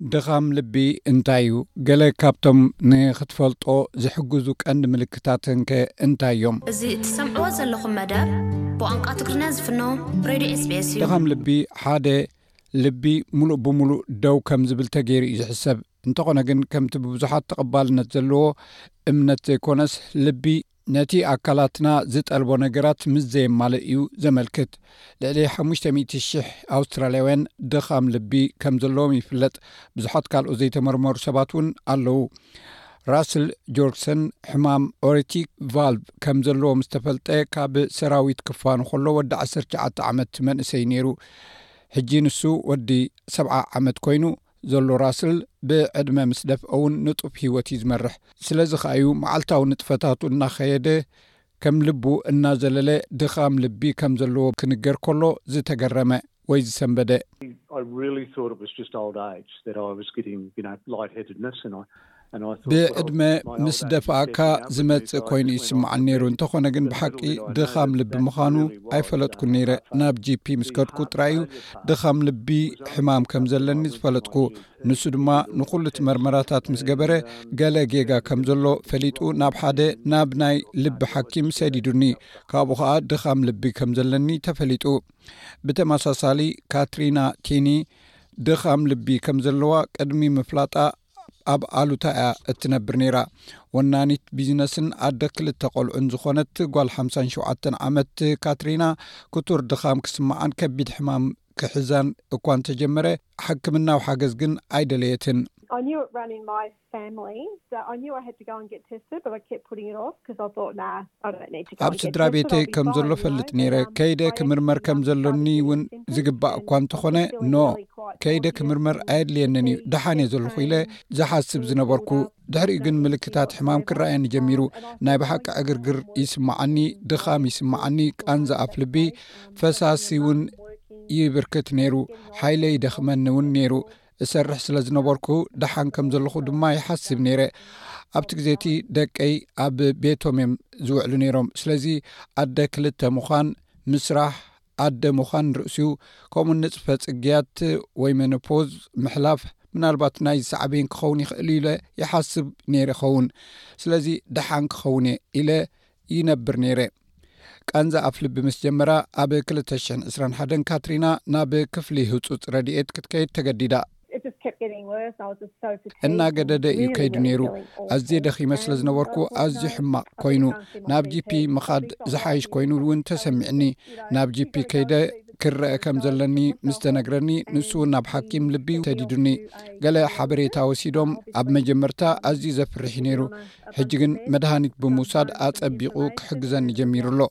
ድኻም ልቢ እንታይ እዩ? ገለ ካብቶም ንኽትፈልጦ ዝሕግዙ ቀንዲ ምልክታትንከ እንታይ እዮም? እዚ እትሰምዕዎ ዘለኹም መደብ ብቛንቋ ትግርኛ ዝፍኖ ሬድዮ ኤስቢኤስ እዩ። ድኻም ልቢ ሓደ ልቢ ምሉእ ብምሉእ ደው ከም ዝብል ተገይሩ እዩ ዝሕሰብ። እንተኾነ ግን ከምቲ ብብዙሓት ተቐባልነት ዘለዎ እምነት ዘይኮነስ ልቢ፣ ነቲ ኣካላትና ዚጠልቦ ነገራት ምስ ዘየማልእ እዩ ዜመልክት። ልዕሊ ሓሙሽተ ሚእቲ ሽሕ ኣውስትራልያውያን ድኻም ልቢ ከም ዘለዎም ይፍለጥ፣ ብዙሓት ካልኦት ዘይተመርመሩ ሰባት እውን ኣለዉ። ራስል ጆርግሰን ሕማም ኦሬቲክ ቫልቭ ከም ዘለዎ ምስ ተፈልጠ ካብ ሰራዊት ክፋኑ ኸሎ ወዲ ዓሰርተ ትሽዓተ ዓመት መንእሰይ እዩ ነይሩ። ሕጂ ንሱ ወዲ ሰብዓ ዓመት ኰይኑ፣ ዘሎ ራስል ብዕድመ ምስ ደፍአ እውን ንጡፍ ህይወት እዩ ዝመርሕ። ስለዚ ከኣ እዩ መዓልታዊ ንጥፈታቱ እናኸየደ ከም ልቡ እናዘለለ ድኻም ልቢ ከም ዘለዎ ክንገር ከሎ ዝተገረመ ወይ ዝሰንበደ። ብዕድመ ምስ ደፋእካ ዝመጽእ ኮይኑ እዩ ዝስምዓኒ ነይሩ እንተኾነ ግን ብሓቂ ድኻም ልቢ ምዃኑ ኣይፈለጥኩን ነይረ ናብ ጂፒ ምስ ከድኩ ጥራይ እዩ ድኻም ልቢ ሕማም ከም ዘለኒ ዝፈለጥኩ ንሱ ድማ ንዅሉ እቲ መርመራታት ምስ ገበረ ገለ ጌጋ ከም ዘሎ ፈሊጡ ናብ ሓደ ናብ ናይ ልቢ ሓኪም ሰዲዱኒ ካብኡ ኸዓ ድኻም ልቢ ከም ዘለኒ ተፈሊጡ ብተመሳሳሊ ካትሪና ቲኒ ድኻም ልቢ ከም ዘለዋ ቅድሚ ምፍላጣ ኣብ ኣሉታ እያ እትነብር ነይራ። ወናኒት ቢዝነስን ኣደ ክልተ ቆልዑን ዝኾነት ጓል ሓምሳን ሸውዓተን ዓመት ካትሪና፣ ክቱር ድኻም ክስምዓን ከቢድ ሕማም ክሕዛን እኳ እንተጀመረ፣ ሕክምናዊ ሓገዝ ግን ኣይደለየትን። ኣብ ስድራ ቤተይ ከም ዘሎ ፈልጥ ነይረ ከይደ ክምርመር ከም ዘሎኒ እውን ዝግባእ እኳ እንተኾነ ኖ ከይደ ክምርመር ኣየድልየንን እዩ ደሓን እየ ዘለኹ ኢለ ዝሓስብ ዝነበርኩ ድሕሪኡ ግን ምልክታት ሕማም ክረኣየኒ ጀሚሩ ናይ ብሓቂ ዕግርግር ይስማዓኒ ድኻም ይስማዓኒ ቃንዛ ኣፍ ልቢ ፈሳሲ እውን ይብርክት ነይሩ ሓይለ ይደኽመኒ እውን ነይሩ እሰርሕ ስለ ዝነበርኩ ደሓን ከም ዘለኹ ድማ ይሓስብ ነይረ ኣብቲ ግዜ እቲ ደቀይ ኣብ ቤቶም እዮም ዝውዕሉ ነይሮም ስለዚ ኣደ ክልተ ምዃን ምስራሕ ኣደ ምዃን ርእሲኡ ከምኡ ንፅፈ ፅግያት ወይ መነፖዝ ምሕላፍ ምናልባት ናይ ዝሰዕበይን ክኸውን ይኽእል ኢለ ይሓስብ ነይረ ይኸውን ስለዚ ደሓን ክኸውን እየ ኢለ ይነብር ነይረ። ቃንዛ ኣፍልቢ ምስ ጀመራ ኣብ 2021 ካትሪና ናብ ክፍሊ ህጹጽ ረድኤት ክትከይድ ተገዲዳ። እናገደደ እዩ ከይዱ ነይሩ። ኣዝየ ደኺመ ስለ ዝነበርኩ ኣዝዩ ሕማቕ ኰይኑ። ናብ ጂፒ ምኻድ ዝሓይሽ ኰይኑ እውን ተሰሚዑኒ። ናብ ጂፒ ከይደ ክረአ ከም ዘለኒ ምስ ተነግረኒ ንሱ እውን ናብ ሓኪም ልቢ ሰዲዱኒ። ገለ ሓበሬታ ወሲዶም። ኣብ መጀመርታ ኣዝዩ ዘፍርሕ'ዩ ነይሩ፣ ሕጂ ግን መድሃኒት ብምውሳድ ኣጸቢቑ ክሕግዘኒ ጀሚሩ ኣሎ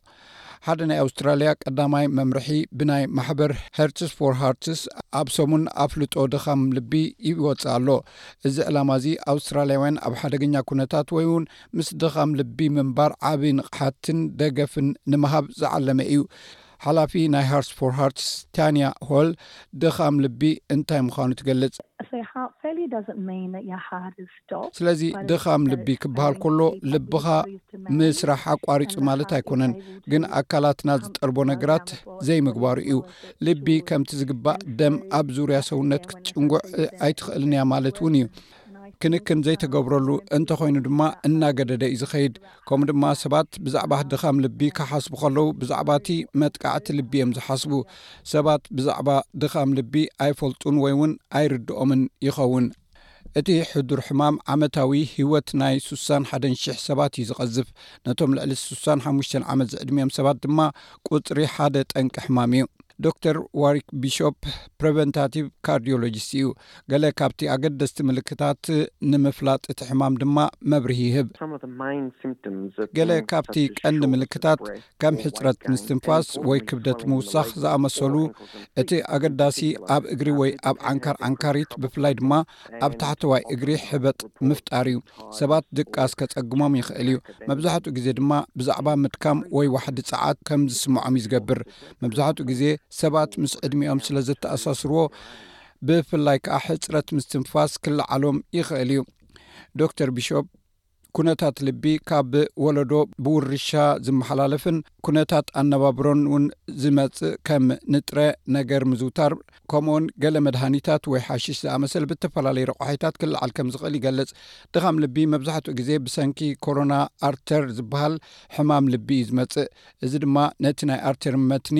ሓደ ናይ ኣውስትራልያ ቀዳማይ መምርሒ ብናይ ማሕበር ሄርትስ ፎር ሃርትስ ኣብ ሰሙን ኣፍልጦ ድኻም ልቢ ይወፅእ ኣሎ እዚ ዕላማ እዚ ኣውስትራልያውያን ኣብ ሓደገኛ ኩነታት ወይ እውን ምስ ድኻም ልቢ ምንባር ዓብ ንቕሓትን ደገፍን ንምሃብ ዝዓለመ እዩ ሓላፊ ናይ ሃርትስ ፎር ሃርትስ ታንያ ሆል ድኻም ልቢ እንታይ ምዃኑ ትገልፅ ስለዚ ድኻም ልቢ ክበሃል ከሎ ልብኻ ምስራሕ ኣቋሪፁ ማለት ኣይኮነን ግን ኣካላትና ዝጠልቦ ነገራት ዘይምግባሩ እዩ ልቢ ከምቲ ዝግባእ ደም ኣብ ዙርያ ሰውነት ክትጭንጉዕ ኣይትኽእልን እያ ማለት እውን እዩ ክንክን ዘይተገብረሉ እንተኮይኑ ድማ እናገደደ እዩ ዝኸይድ ከምኡ ድማ ሰባት ብዛዕባ ድኻም ልቢ ክሓስቡ ከለዉ ብዛዕባ እቲ መጥቃዕቲ ልቢ እዮም ዝሓስቡ ሰባት ብዛዕባ ድኻም ልቢ ኣይፈልጡን ወይ እውን ኣይርድኦምን ይኸውን እቲ ሕዱር ሕማም ዓመታዊ ህይወት ናይ ሱሳን ሓደን ሽሕ ሰባት እዩ ዝቐዝፍ። ነቶም ልዕሊ ሱሳን ሓሙሽተን ዓመት ዝዕድሚኦም ሰባት ድማ ቁጽሪ ሓደ ጠንቂ ሕማም እዩ። ዶክተር ዋሪክ ቢሾፕ ፕረቨንታቲቭ ካርዲዮሎጂስት እዩ፣ ገለ ካብቲ ኣገደስቲ ምልክታት ንምፍላጥ እቲ ሕማም ድማ መብርሂ ይህብ። ገለ ካብቲ ቀንዲ ምልክታት ከም ሕጽረት ምስትንፋስ ወይ ክብደት ምውሳኽ ዝኣመሰሉ፣ እቲ ኣገዳሲ ኣብ እግሪ ወይ ኣብ ዓንካር ዓንካሪት ብፍላይ ድማ ኣብ ታሕተዋይ እግሪ ሕበጥ ምፍጣር እዩ። ሰባት ድቃስ ከጸግሞም ይኽእል እዩ፣ መብዛሕትኡ ግዜ ድማ ብዛዕባ ምድካም ወይ ዋሕዲ ጸዓት ከም ዝስምዖም እዩ ዝገብር። መብዛሕትኡ ግዜ ሰባት ምስ ዕድሚኦም ስለ ዘተኣሳስርዎ ብፍላይ ከኣ ሕጽረት ምስትንፋስ ክለዓሎም ይኽእል እዩ። ዶክተር ቢሾፕ። ኩነታት ልቢ ካብ ወለዶ ብውርሻ ዝመሓላለፍን ኩነታት ኣነባብሮን እውን ዝመፅእ ከም ንጥረ ነገር ምዝውታር ከምኡ እውን ገለ መድሃኒታት ወይ ሓሽሽ ዝኣመሰል ብተፈላለዩ ረቋሒታት ክለዓል ከም ዝኽእል ይገልፅ። ድኻም ልቢ መብዛሕትኡ ግዜ ብሰንኪ ኮሮና ኣርተር ዝበሃል ሕማም ልቢ እዩ ዝመፅእ። እዚ ድማ ነቲ ናይ ኣርተር መትኒ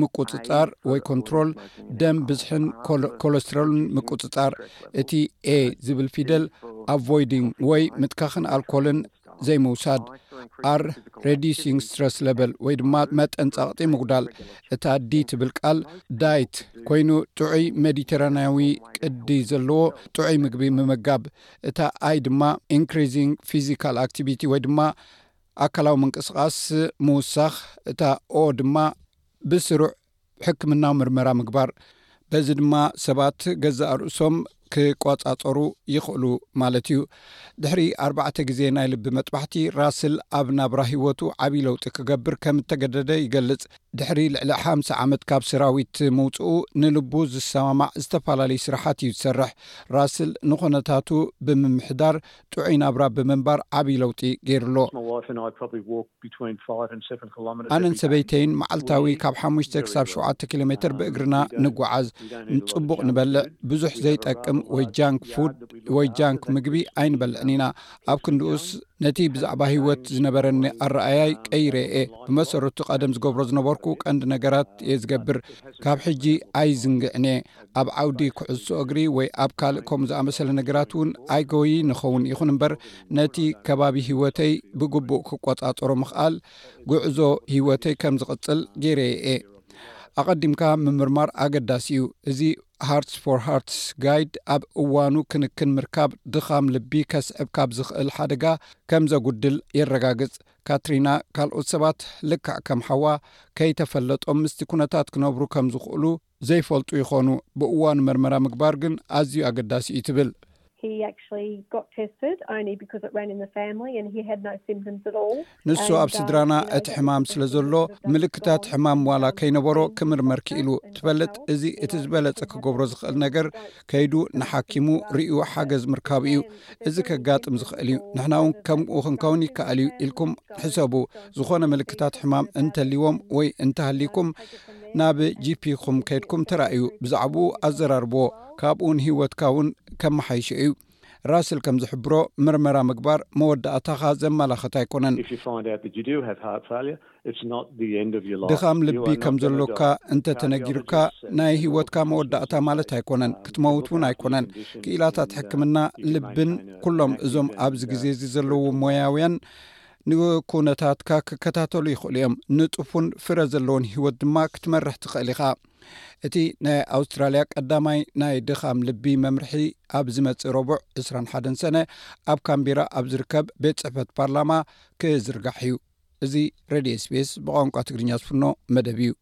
ምቁፅፃር ወይ ኮንትሮል ደም ብዝሕን ኮለስትሮልን ምቁፅፃር እቲ ኤ ዝብል ፊደል ኣቮይዲንግ ወይ ምትካኽን ኣልኮልን ዘይምውሳድ ኣር ሬዲሲንግ ስትረስ ለበል ወይ ድማ መጠን ጸቕጢ ምጉዳል እታ ዲ ትብል ቃል ዳይት ኮይኑ ጥዑይ ሜዲተራንያዊ ቅዲ ዘለዎ ጥዑይ ምግቢ ምምጋብ እታ ኣይ ድማ ኢንክሪዚንግ ፊዚካል ኣክቲቪቲ ወይ ድማ ኣካላዊ ምንቅስቓስ ምውሳኽ፣ እታ o ድማ ብስሩዕ ሕክምናዊ ምርመራ ምግባር፣ በዚ ድማ ሰባት ገዛእ ርእሶም ክቆጻጸሩ ይኽእሉ ማለት እዩ። ድሕሪ ኣርባዕተ ግዜ ናይ ልቢ መጥባሕቲ፣ ራስል ኣብ ናብራ ህይወቱ ዓቢ ለውጢ ክገብር ከም እተገደደ ይገልጽ። ድሕሪ ልዕሊ ሓምሳ ዓመት ካብ ሰራዊት ምውጽኡ፣ ንልቡ ዝሰማማዕ ዝተፈላለዩ ስራሓት እዩ ዝሰርሕ። ራስል ንኹነታቱ ብምምሕዳር ጥዑይ ናብራ ብምንባር ዓብዪ ለውጢ ገይሩ'ሎ። ኣነን ሰበይተይን መዓልታዊ ካብ ሓሙሽተ ክሳብ ሸውዓተ ኪሎ ሜተር ብእግርና ንጓዓዝ። ጽቡቕ ንበልዕ፣ ብዙሕ ዘይጠቅም ወይ ጃንክ ፉድ ወይ ጃንክ ምግቢ ኣይንበልዕን ኢና። ኣብ ክንድኡስ፣ ነቲ ብዛዕባ ህይወት ዝነበረኒ ኣረኣእያይ ቀይረ'የ። ብመሰረቱ ቀደም ዝገብሮ ዝነበርኩ ቀንዲ ነገራት'የ ዝገብር፣ ካብ ሕጂ ኣይዝንግዕን'የ። ኣብ ዓውዲ ኩዕሶ እግሪ ወይ ኣብ ካልእ ከምኡ ዝኣመሰለ ነገራት እውን ኣይጎይ ንኸውን ይኹን እምበር ነቲ ከባቢ ህይወተይ ብግቡእ ክቆፃፀሮ ምኽኣል ጉዕዞ ህይወተይ ከም ዝቕፅል ገይረ እየ ኣቐዲምካ ምምርማር ኣገዳሲ እዩ እዚ ሃርትስ ፎር ሃርትስ ጋይድ ኣብ እዋኑ ክንክን ምርካብ ድኻም ልቢ ከስዕብ ካብ ዝኽእል ሓደጋ ከም ዘጉድል የረጋግጽ ካትሪና ካልኦት ሰባት ልክዕ ከም ሓዋ ከይተፈለጦም ምስቲ ኩነታት ክነብሩ ከም ዝኽእሉ ዘይፈልጡ ይኾኑ። ብእዋኑ መርመራ ምግባር ግን ኣዝዩ ኣገዳሲ እዩ ትብል። ንሱ ኣብ ስድራና እቲ ሕማም ስለ ዘሎ፣ ምልክታት ሕማም ዋላ ከይነበሮ ክምርመር ክኢሉ። ትፈልጥ፣ እዚ እቲ ዝበለጸ ክገብሮ ዝኽእል ነገር ከይዱ ንሓኪሙ ርእዩ ሓገዝ ምርካቡ እዩ። እዚ ከጋጥም ዝኽእል እዩ፣ ንሕና እውን ከምኡ ክንከውን ይከኣል እዩ ኢልኩም ሕሰቡ። ዝኾነ ምልክታት ሕማም እንተልይዎም ወይ እንተሃልይኩም ናብ ጂፒ-ኹም ከይድኩም ተራእዩ፣ ብዛዕባኡ ኣዘራርብዎ፣ ካብኡ ንህይወትካ እውን ከመሓይሾ እዩ። ራስል ከም ዝሕብሮ፣ መርመራ ምግባር መወዳእታኻ ዘመላኽት ኣይኮነን። ድኻም ልቢ ከም ዘሎካ እንተ ተነጊሩካ፣ ናይ ህይወትካ መወዳእታ ማለት ኣይኮነን፣ ክትመውት እውን ኣይኮነን። ክኢላታት ሕክምና ልብን ኵሎም እዞም ኣብዚ ግዜ እዚ ዘለዉ ሞያውያን ንኵነታትካ ክከታተሉ ይኽእሉ እዮም፣ ንጡፍን ፍረ ዘለዎን ህይወት ድማ ክትመርሕ ትኽእል ኢኻ። እቲ ናይ ኣውስትራልያ ቀዳማይ ናይ ድኻም ልቢ መምርሒ ኣብ ዝመጽእ ረቡዕ ዕስራን ሓደን ሰነ ኣብ ካምቢራ ኣብ ዝርከብ ቤት ጽሕፈት ፓርላማ ክዝርጋሕ እዩ እዚ ሬድዮ ስፔስ ብቋንቋ ትግርኛ ዝፍኖ መደብ እዩ